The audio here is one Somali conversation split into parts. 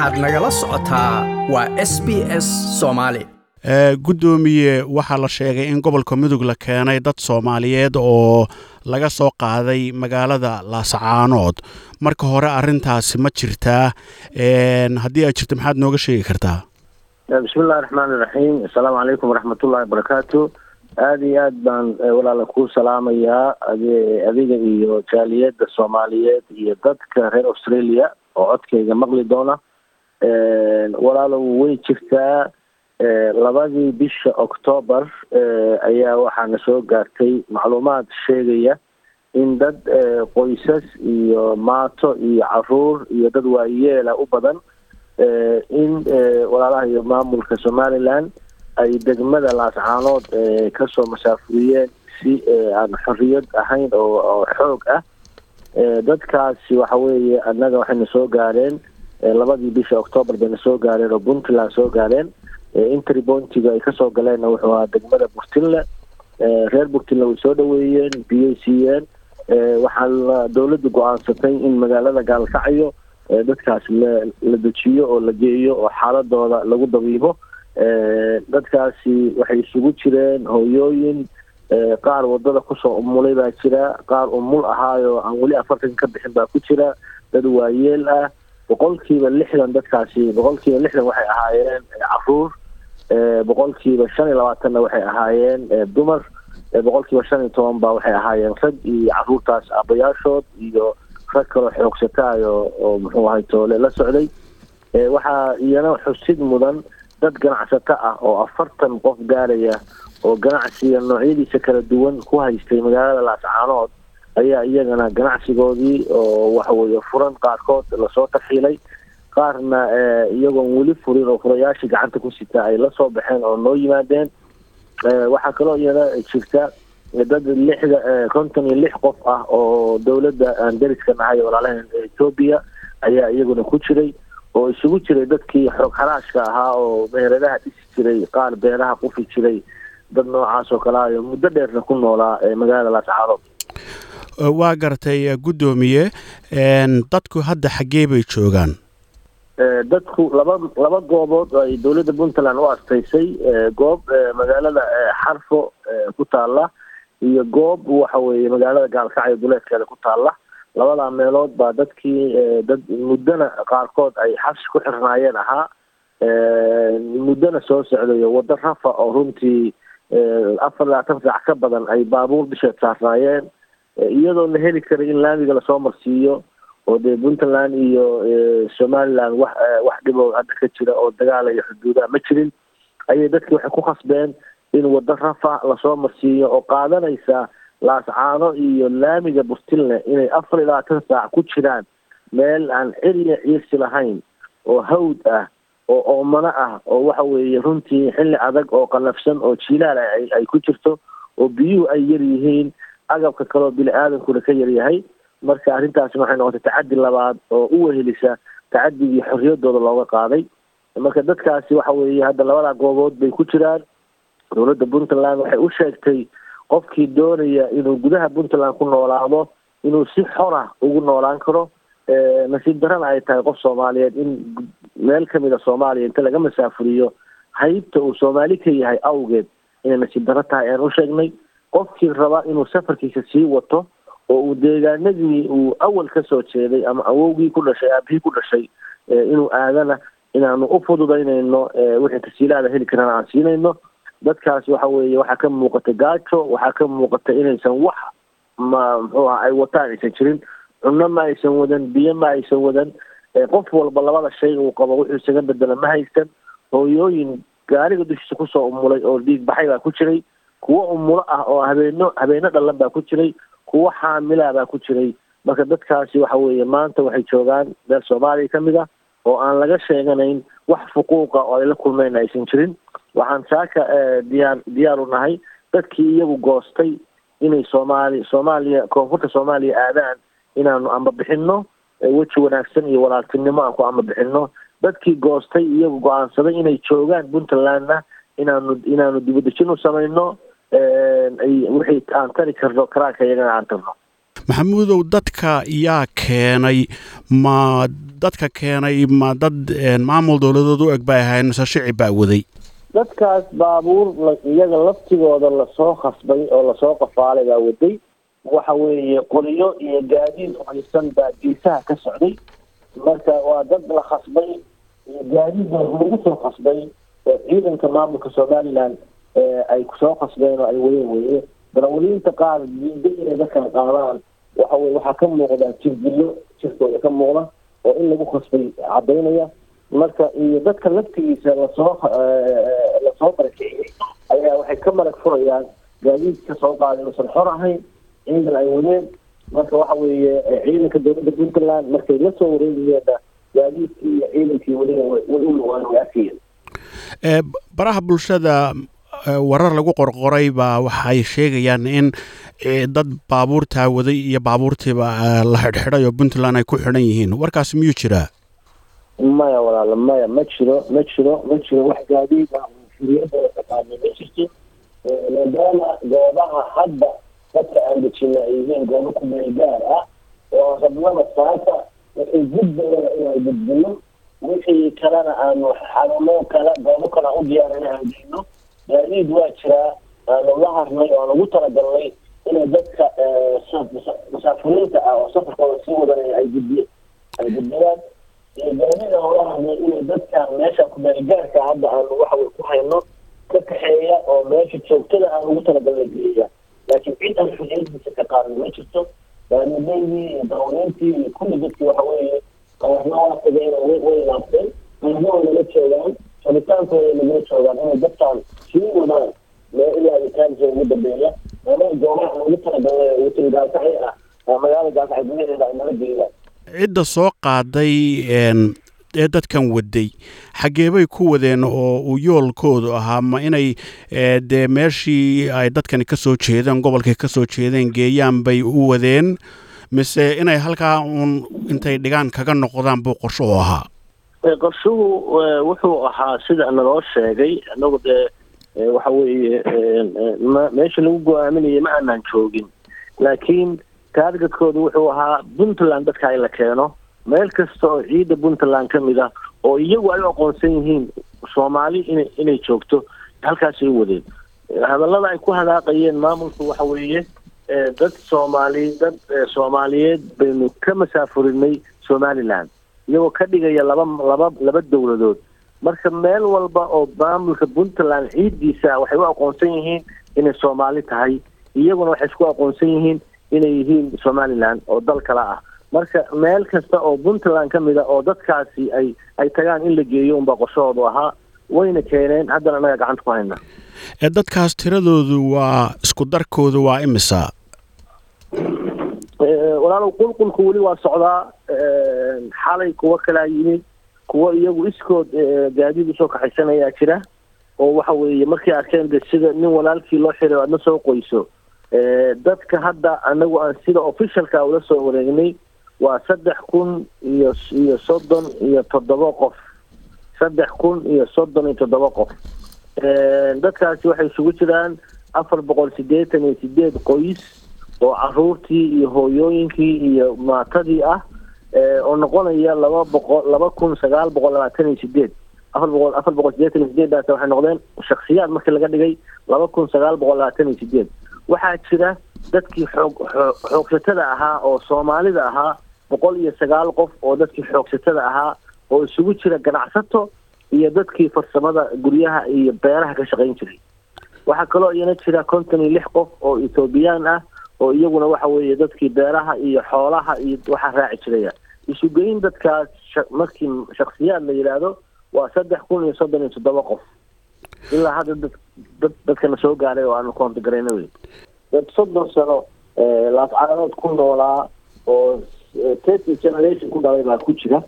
waxaad nagala socotaa waa s b s soomaali guddoomiye waxaa la sheegay in gobolka mudug la keenay dad soomaaliyeed oo laga soo qaaday magaalada laascaanood marka hore arintaasi ma jirtaa haddii ay jirto maxaad nooga sheegi kartaa? Bismillahi raxmaan iraxiim assalaamu calaykum waraxmatullahi wabarakaatu aada iyo aad baan walaala kuu salaamayaa. Adiga iyo jaaliyadda soomaaliyeed iyo dadka reer australia oo codkayga maqli doona walaalow way jirtaa. Labadii bisha octoobar ayaa waxaana soo gaartay macluumaad sheegaya in dad qoysas iyo maato iyo carruur iyo dad waayeela u badan in walaalaha iyo maamulka somaliland ay degmada laascaanood ka soo masaafuriyeen si aan xorriyad ahayn oo xoog ah. Dadkaasi waxa weeye annaga waxayna soo gaareen labadii bisha octoobar bayna soo gaareen oo puntland soo gaareen. Intry bontiga ay ka soo galeenna wuxuu ahaa degmada burtinle reer burtinle way soo dhaweeyeen biyay siiyeen waxaa dawladdu go'aansatay in magaalada gaalkacyo dadkaas la dejiyo oo la geeyo oo xaaladooda lagu dabiibo dadkaasi waxay isugu jireen hooyooyin. Qaar waddada ku soo umulay baa jira qaar umul ahaayo aan weli afartan ka bixin baa ku jira. Dad waayeel ah boqolkiiba lixdan dadkaasi boqolkiiba lixdan waxay ahaayeen carruur boqolkiiba shan iyo labaatanna waxay ahaayeen dumar boqolkiiba shan iyo toban ba waxay ahaayeen. Rag iyo caruurtaas aabayaashood iyo rag kaloo xoogsataayo oo muxuu ahay toole la socday. Waxaa iyana xusid mudan dad ganacsato ah oo afartan qof gaaraya oo ganacsiga noocyadiisa kala duwan ku haystay magaalada laascaanood ayaa iyagana ganacsigoodii oo waxaweye furan qaarkood la soo tarxiilay qaarna iyagoon weli furin oo furayaashii gacanta ku sita ay la soo baxeen oo noo yimaadeen. Waxaa kaloo iyana jirta dad lixda konton iyo lix qof ah oo dawladda aan dariska nahay walaalahan etoobiya ayaa iyaguna ku jiray oo isugu jiray dadkii xoog xaraashka ahaa oo meheradaha dhisi jiray qaar beeraha qufi jiray dad noocaas oo kale ayo muddo dheerna ku noolaa magaalada laascaanood waa gartay guddoomiye dadku hadda xaggee bay joogaan. Dadku laba laba goobood ay dawladda puntland u astaysay goob magaalada xarfo ku taalla iyo goob waxa weeye magaalada gaalkacyo duleedkeeda ku taalla. Labadaa meelood baa dadkii dad muddona qaarkood ay xabsi ku xirnaayeen ahaa. Muddona soo socdayo waddo rafa oo runtii afar labaatan saac ka badan ay baabuur bisheed saarnaayeen iyadoo la heli karay in laamiga la soo marsiiyo oo dee puntland iyo somaliland wax wax dhibo hadda ka jira oo dagaala iyo xuduudaha ma jirin. Ayay dadkii waxay ku khasbeen in waddo rafa la soo marsiiyo oo qaadanaysa laascaano iyo laamiga burtinle inay afar iyo labaatan saac ku jiraan meel aan ciriya ciirsi lahayn oo hawd ah oo oomano ah oo waxa weeye runtii xilli adag oo qalafsan oo jiilaal ay ku jirto oo biyuhu ay yar yihiin agabka kaleoo bini aadankuna ka yaryahay marka arrintaasna waxay noqotay tacaddi labaad oo u wehelisa tacadigii xorriyadooda looga qaaday. Marka dadkaasi waxa weeye hadda labadaa goobood bay ku jiraan. Dowladda puntland waxay u sheegtay qofkii doonaya inuu gudaha puntland ku noolaado inuu si xora ugu noolaan karo. Nasiib darana ay tahay qof soomaaliyeed in meel ka mid a soomaaliya inta laga masaafuriyo haybta uu soomaali ka yahay awgeed inay nasiib daro tahay ayaan u sheegnay qofkii raba inuu safarkiisa sii wato oo uu deegaanadii uu awal ka soo jeeday ama awowgii ku dhashay aabihii ku dhashay inuu aadana inaanu u fududaynayno wixii tasiilaada heli karana aan siinayno. Dadkaas waxa weeye waxaa ka muuqata gaajo waxaa ka muuqata inaysan wax ma muxuu aha ay wataan aysan jirin cunno ma aysan wadan biyo ma aysan wadan. Qof walba labada shay uu qabo wuxuu isaga bedela ma haysan hooyooyin gaariga dushiisa ku soo umulay oo dhiig baxay baa ku jiray kuwo umulo ah oo habeeno habeeno dhalan baa ku jiray kuwo xaamilaa baa ku jiray. Marka dadkaasi waxa weeye maanta waxay joogaan meel soomaaliya ka mid ah oo aan laga sheeganayn wax fuquuqa oo ay la aysan jirin. Waxaan saaka diyaar diyaar u nahay dadkii iyagu goostay inay soomaali soomaaliya koonfurta soomaaliya aadaan inaanu amba bixino weji wanaagsan iyo walaaltinimo aan ku amba bixino dadkii goostay iyagu go'aansaday inay joogaan puntlandna inaanu inaanu dibadejin u samayno wixii aan tari karno karaanka iyagana aan tarno maxamuudow dadka yaa keenay ma dadka keenay ma dad maamul dowladood u eg bay ahayn mise shicib baa waday? Dadkaas baabuur iyaga laftigooda la soo khasbay oo la soo qafaalay baa waday. Waxa weeye qoliyo iyo gaadiid haysan baa geesaha ka socday. Marka waa dad la khasbay iyo gaadiid lagu soo khasbay oo ciidanka maamulka somaliland ay ku soo khasbeen oo ay wadeen weye darawaliinta qaar inay dadkan qaadaan waxa weye waxaa ka muuqda jirdillo jirkooda ka muuqda oo in lagu khasbay cadaynaya marka iyo dadka laftigiisa la soo la soo barakiciyey ayaa waxay ka marag furayaan gaadiidka soo qaaday uusan xor ahayn ciidan ay wadeen. Marka waxa weeye ciidanka dowladda puntland markay la soo gaadiidkii iyo ciidankii weliba way u lugaan way arkayeen baraha bulshada warar lagu qorqoray baa waxay sheegayaan in dad baabuurtaa waday iyo baabuurtiiba la xidhxidhay oo puntland ay ku xidhan yihiin. Warkaas miyuu jiraa? Maya walaala maya ma jiro ma jiro ma jiro wax gaadiid ah furiyadooda taqaana ma jirto maadaama goobaha hadda dadka aan dejina ay yihiin goobo ku meel gaar ah oo rabnaba saaka wixii gudbayana inaan gudbino wixii kalena aanu xarumo kale goobo kale u diyaarina aan geyno gaadiid waa jiraa la harnay oo aan ugu talagalnay inay dadka musaafiriinta ah oo safarkooda sii wadanaya ay gudbi ay gudbiyaan. Iyo gaadiid aan ula harnay inay dadka meesha kumeelgaarka hadda aanu waxawey ku hayno ka kaxeeya oo meesha joogtada aan ugu talagalnay geeya laakiin cid aan xujiyadiisa ka qaadan ma jirto gaadidaydii iyo dawleyntii iyo kulli dadkii waxa weeye qaarna waa tageen way way laabteen qaarna waa nala joogaan rabitaankooda nagala joogaan inay dadkaan sii wadaan mee ilaa abitaanka ugu dambeeya ama goobaha ugu talagalnay ugu tiri gaalkacyo ah magaalada gaalkacyo gudaheeda ay nala geeyaan cidda soo qaaday ee dadkan waday xaggee bay ku wadeen oo uu yoolkoodu ahaa ma inay dee meeshii ay dadkani ka soo jeedeen gobolkay ka soo jeedeen geeyaan bay u wadeen mise inay halkaa uun intay dhigaan kaga noqdaan buu qorsho u ahaa? Qorshuhu wuxuu ahaa sida naloo sheegay anagu dee waxa weeye meesha lagu go'aaminayay ma aanaan joogin. Laakiin taargetkoodu wuxuu ahaa puntland dadka in la keeno. Meel kasta oo ciidda puntland ka mid ah oo iyagu ay u aqoonsan yihiin soomaali ina inay joogto halkaasay u wadeen. Hadallada ay ku hadaaqayeen maamulku waxa weeye dad soomaali dad soomaaliyeed baynu ka masaafurinay somaliland. Iyagoo ka dhigaya laba laba laba dowladood marka meel walba oo maamulka puntland ciiddiisa waxay u aqoonsan yihiin inay soomaali tahay iyaguna waxay isku aqoonsan yihiin inay yihiin somaliland oo dal kale ah. Marka meel kasta oo puntland ka mid a oo dadkaasi ay ay tagaan in la geeyo unbaa qorshahoodu ahaa wayna keeneen haddana annaga gacanta ku hayna. Ee dadkaas tiradoodu waa isku darkoodu waa imisa? Walaalow qulqulku weli waa socdaa xalay kuwo kalaa yimid kuwo iyagu iskood gaadiid u soo kaxaysanayaa jira oo waxa weeye markay arkeen de sida nin walaalkii loo xiray aadna soo qoyso dadka hadda anagu aan sida officialka ula soo wareegnay waa saddex kun iyo iyo soddon iyo toddoba qof. Saddex kun iyo soddon iyo toddoba qof. Dadkaasi waxay isugu jiraan afar boqol siddeetan iyo sideed qoys oo caruurtii iyo hooyooyinkii iyo maatadii ah oo noqonaya laba boqol laba kun sagaal boqol labaatan iyo sideed afar boqol afar boqol sideetan iyo sideeddaas waxay noqdeen shaksiyaad markii laga dhigay laba kun sagaal boqol labaatan iyo sideed waxaa jira dadkii xoog xoogsatada ahaa oo soomaalida ahaa boqol iyo sagaal qof oo dadkii xoogsatada ahaa oo isugu jira ganacsato iyo dadkii farsamada guryaha iyo beeraha ka shaqayn jiray. Waxaa kaloo iyana jira konton iyo lix qof oo ethoobiyan ah oo iyaguna waxa weeye dadkii beeraha iyo xoolaha iyo waxaa raaci jiraya isugeyn dadkaas markii shaksiyaad la yidhaahdo waa saddex kun iyo soddon iyo toddoba qof. Ilaa hadda dad dad dadkana soo gaaray oo aanu koonta garayna wey dad soddon sano laascaanood ku noolaa oo thirty generation ku dhalay baa ku jira.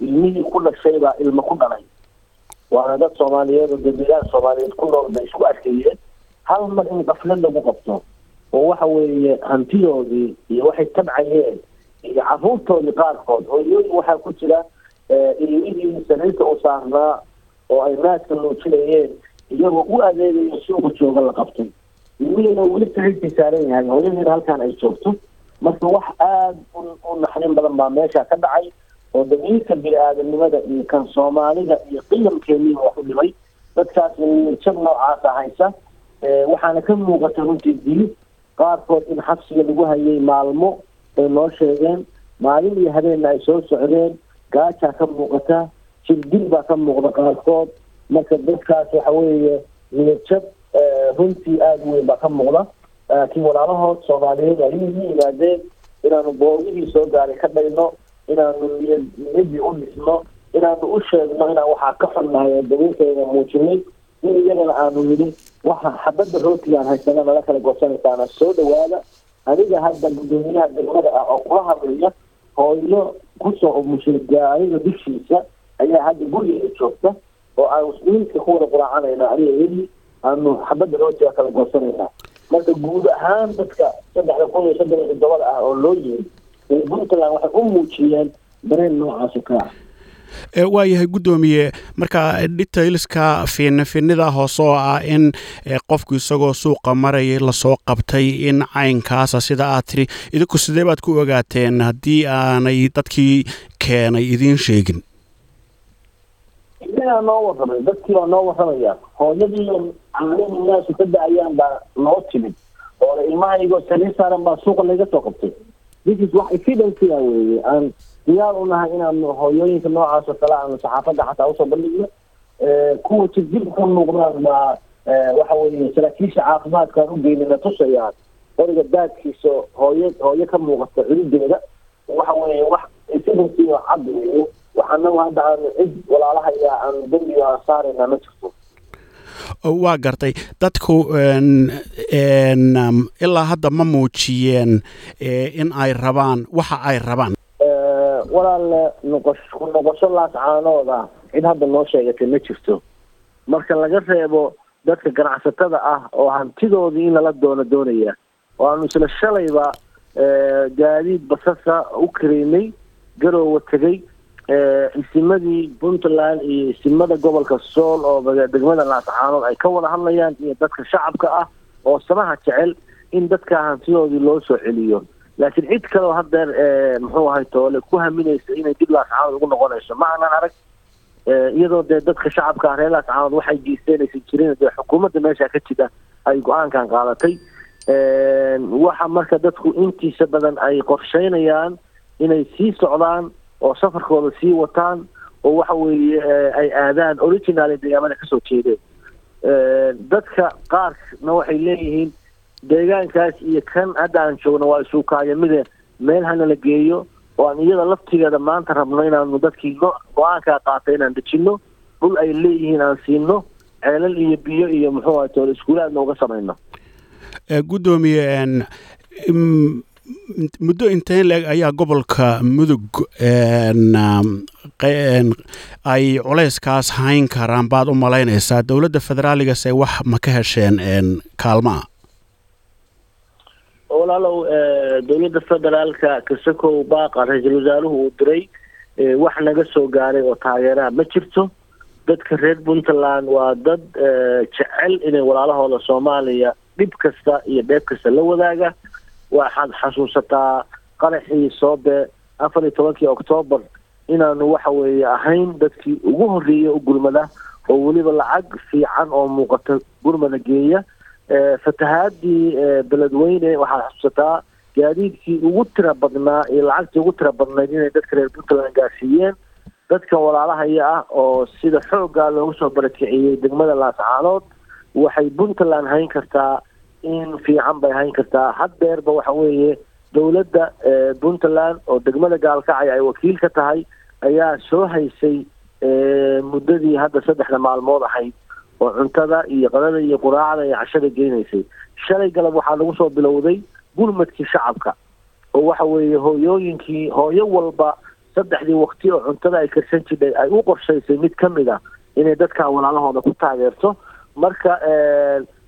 Ilmihii ku dhashay baa ilmo ku dhalay. Waana dad soomaaliyeed oo dambiilaha soomaaliyeed ku nool bay isku arkayeen hal mar in qaflad lagu qabto oo waxa weeye hantidoodii iyo waxay tabcayeen iyo caruurtoodii qaarkood. Hooyooyin waxaa ku jira ilmihii sariirta u saarnaa oo ay maaska loojinayeen iyagoo u adeegayo suuqa jooga la qabtay. Ilmihiina weli sariirtii saaran yahay hooyadiina halkaan ay joogto. Marka wax aada u naxdin badan baa meesha ka dhacay oo damiirka bini-aadamnimada iyo kan soomaalida iyo qiyamkeeniiba wax u dhimay. Dadkaas niyadjab noocaasa haysa waxaana ka muuqata runtii dilid qaarkood in xabsiga lagu hayay maalmo ay noo sheegeen maalin iyo habeenna ay soo socdeen gaajaa ka muuqata jirdil baa ka muuqda qaarkood marka dadkaas waxa weeye niyadjab runtii aada weyn baa ka muuqda. Laakiin walaalahood soomaaliyeed ay ii yimaadeen inaanu boogihii soo gaaray ka dhayno inaanu niyad niyadii u dhisno inaanu u sheegno inaan waxaa ka xunnahay oo dabiilkeeda muujinay in iyagana aanu yidhi waxa xabadda rootigaan haysana nala kala goosanaysaana soo dhawaada aniga hadda guddoomiyaha degmada ah oo kula hadlaya hooyo ku soo umushay gaariga dushiisa ayaa hadda gurigeeda joogta oo aan muslimiinka ku wada quraacanayna aniga eli aanu xabadda rootiga kala goosanayna marka guud ahaan dadka saddexda kun iyo soddon iyo toddobada ah oo loo yiri ee puntland waxay u muujiyeen dareen noocaas oo kale ah waayahay guddoomiye marka detailska fiinfinida hoose oo ah in qofku isagoo suuqa marayay la soo qabtay in caynkaasa sida aad tiri idinku sidee baad ku ogaateen haddii aanay dadkii keenay idiin sheegin? Iyagaa noo warramay dadkii baa noo warramaya hooyadii caanihii naasu ka da'ayaan baa noo timid. Oo ilmahaygoo saliin saaran baa suuqa laga soo qabtay. This is wax evidencia weeye aan diyaar u nahay inaanu hooyooyinka noocaas oo kale aanu saxaafadda xataa u soo bandhigno? Kuwa jirjir ku muuqdaan baa waxa weeye saraakiisha caafimaadkaan u geynina tusayaan qoriga daadkiisa hooyo hooyo ka muuqata cirideeda waxa weeye wax oo cad weeye waxaanagu hadda aanu cid walaalahaya aanu dembiga saarayna ma jirto. Waa gartay. Dadku ilaa hadda ma muujiyeen in ay rabaan waxa ay rabaan walaalle noqosh ku noqosho laas caanooda cid hadda noo sheegatay ma jirto. Marka laga reebo dadka ganacsatada ah oo hantidoodii in lala doono doonaya oo aanu isla shalayba gaadiid basasa u kareynay garoowa tegay isimadii puntland iyo isimada gobolka sool oo degmada laascaanood ay ka wada hadlayaan iyo dadka shacabka ah oo samaha jecel in dadka hantidoodii loo soo celiyo laakiin cid kaleo hadeer muxuu ahay toole ku haminaysa inay dib laascaanood ugu noqonayso. Ma aanan arag iyadoo dee dadka shacabka ah reer laascaanood waxay geysteenaysan jirin dee xukuumadda meesha ka jira ay go'aankan qaadatay. Waxa marka dadku intiisa badan ay qorsheynayaan inay sii socdaan oo safarkooda sii wataan oo waxa weeye ay aadaan original deegaamada ka soo jeedeen. Dadka qaarna waxay leeyihiin deegaankaas iyo kan hadda aan joogno waa isuukaayamide meel hana la geeyo oo aan iyada laftigeeda maanta rabno inaanu dadkii go'aankaa qaatay inaan dejino dhul ay leeyihiin aan siino ceelal iyo biyo iyo muxuu ahay toole iskuulaadna uga samayno. Guddoomiye muddo inteen leeg ayaa gobolka mudug ay culeyskaas hayn karaan baad u malaynaysaa. Dowladda federaaligase wax ma ka hesheen kaalmaa walaalow dowladda federaalka kasakow baaqa ra'iisul wasaaruhu uu diray wax naga soo gaaray oo taageeraha ma jirto. Dadka reer puntland waa dad jecel inay walaalahooda soomaaliya dhib kasta iyo dheeb kasta la wadaaga. Waxaad xasuusataa qaraxii soobe afar iyo tobankii octoobar inaanu waxa weeye ahayn dadkii ugu horreeyey u gurmada oo weliba lacag fiican oo muuqata gurmada geeya fatahaadii beledweyne waxaad xasuusataa gaadiidkii ugu tira badnaa iyo lacagtii ugu tira badnayd inay dadka reer puntland gaarsiiyeen. Dadka walaalahaya ah oo sida xooggaa loogu soo barakiciyey degmada laascaanood waxay puntland hayn kartaa in fiican bay hayn kartaa. Haddeerba waxa weeye dowladda puntland oo degmada gaalkacay ay wakiil ka tahay ayaa soo haysay muddadii hadda saddexda maalmood ahayd oo cuntada iyo qadada iyo quraacda iyo cashada geynaysay. Shalay galab waxaa lagu soo bilowday gurmadkii shacabka oo waxa weeye hooyooyinkii hooyo walba saddexdii waqti oo cuntada ay karsan jidhay ay u qorshaysay mid ka mid a inay dadka walaalahooda ku taageerto. Marka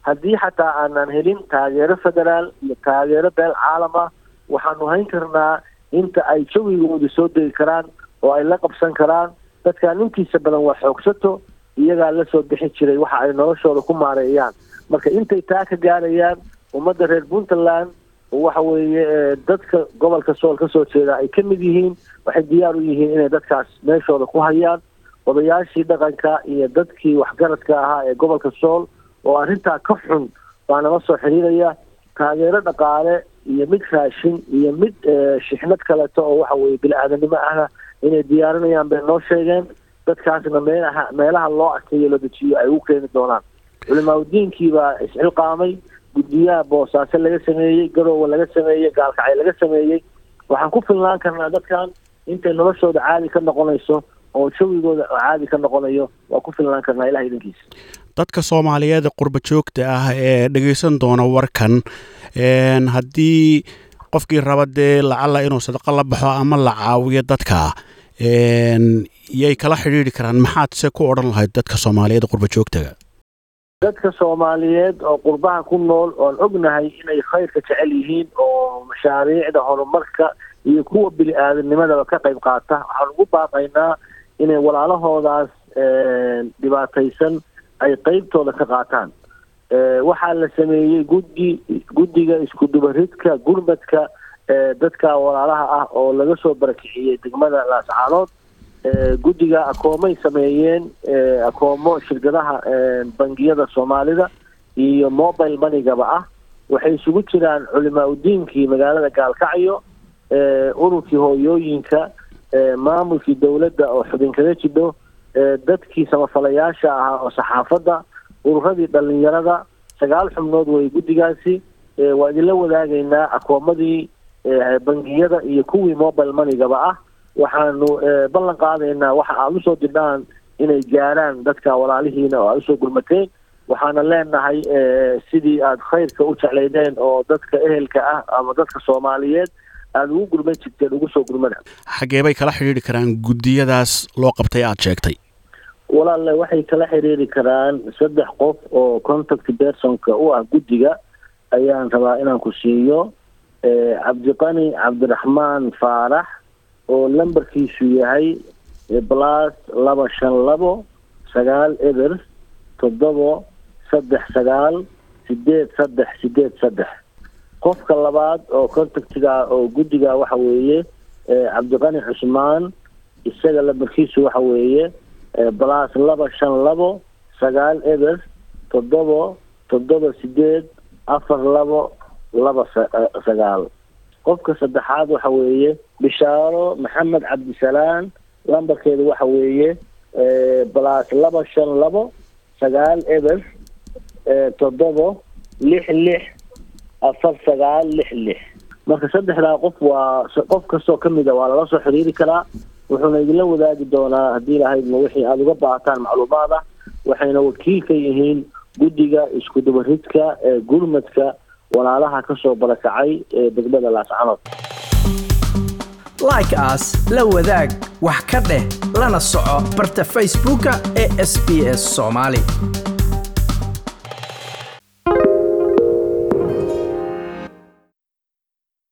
haddii xataa aanan helin taageero federaal iyo taageero beel caalam ah waxaanu hayn karnaa inta ay jawigooda soo degi karaan oo ay la qabsan karaan. Dadkan intiisa badan waa xoogsato iyagaa la soo bixi jiray waxa ay noloshooda ku maareeyaan marka intay taa ka gaarayaan ummadda reer puntland waxa weeye dadka gobolka sool ka soo jeeda ay ka mid yihiin waxay diyaar u yihiin inay dadkaas meeshooda ku hayaan. Odayaashii dhaqanka iyo dadkii waxgaradka ahaa ee gobolka sool oo arrintaa ka xun baa nala soo xiriiraya. Taageero dhaqaale iyo mid raashin iyo mid shixnad kaleeto oo waxa weye bini-aadanimo ahna inay diyaarinayaan bay noo sheegeen dadkaasna meelaha meelaha loo asteeyo la dejiyo ay u keeni doonaan. Culimaadudiinkii baa isxilqaamay guddiyaha boosaaso laga sameeyey garoowe laga sameeyey gaalkacay laga sameeyey. Waxaan ku filnaan karnaa dadkan intay noloshooda caadi ka noqonayso oo jawigooda caadi ka noqonayo waa ku filnaan karnaa ilaha idankiisa dadka soomaaliyeed qurba joogta ah ee dhegaysan doona warkan haddii qofkii raba dee lacalla inuu sadaqo la baxo ama la caawiyo dadka yay kala xidhiidri karaan. Maxaad se ku odhan lahayd dadka soomaaliyeed qurba joogtaga? Dadka soomaaliyeed oo qurbaha ku nool oon ognahay inay khayrka jecel yihiin oo mashaariicda horumarka iyo kuwa bini-aadamnimadaba ka qayb qaata. Waxaan ugu baaqaynaa inay walaalahoodaas dhibaataysan ay qeybtooda ka qaataan. Waxaa la sameeyey guddi guddiga isku dubaridka gurmadka dadka walaalaha ah oo laga soo barakiciyey degmada laascaanood guddiga akoomay sameeyeen akoomo shirkadaha bangiyada soomaalida iyo mobile monigaba ah. Waxay isugu jiraan culimaa udiinkii magaalada gaalkacyo ururkii hooyooyinka maamulkii dowladda oo xubin kaga jidho dadkii samafalayaasha ahaa oo saxaafadda ururadii dhalinyarada sagaal xubnood way guddigaasi waa idinla wadaagaynaa akoomadii bangiyada iyo kuwii mobile monigaba ah waxaanu ballan qaadaynaa waxa aada u soo didhaan inay gaaraan dadka walaalihiina oo aada u soo gurmateen waxaana leenahay sidii aada khayrka u jeclaydeen oo dadka ehelka ah ama dadka soomaaliyeed aada ugu gurman jirteen ugu soo gurmada xaggee bay kala xidhiidri karaan guddiyadaas loo qabtay aada sheegtay. Walaalle waxay kala xiriiri karaan saddex qof oo contact personka u ah guddiga. Ayaan rabaa inaan ku siiyo cabdiqani cabdiraxmaan faarax oo lambarkiisu yahay plus laba shan labo sagaal eber toddobo saddex sagaal sideed saddex sideed saddex. Qofka labaad oo contactiga oo guddiga waxa weeye cabdiqani cusmaan isaga lambarkiisu waxa weeye plus laba shan labo sagaal eber toddobo toddoba sideed afar labo laba sagaal. Qofka saddexaad waxa weeye bishaaro maxamed cabdisalaan. Lambarkeedu waxa weeye plus laba shan labo sagaal eber toddobo lix lix afar sagaal lix lix. Marka saddexdaa qof waa qof kastoo ka mida waa lala soo xiriiri karaa. Wuxuuna idinla wadaagi doonaa haddii lahaydma wixii aada uga baahataan macluumaad ah waxayna wakiil ka yihiin guddiga isku dubaridka ee gurmadka walaalaha ka barakacay ee degmada laascanood like as la wadaag wax ka dheh lana soco barta facebooka ee sb s soomaali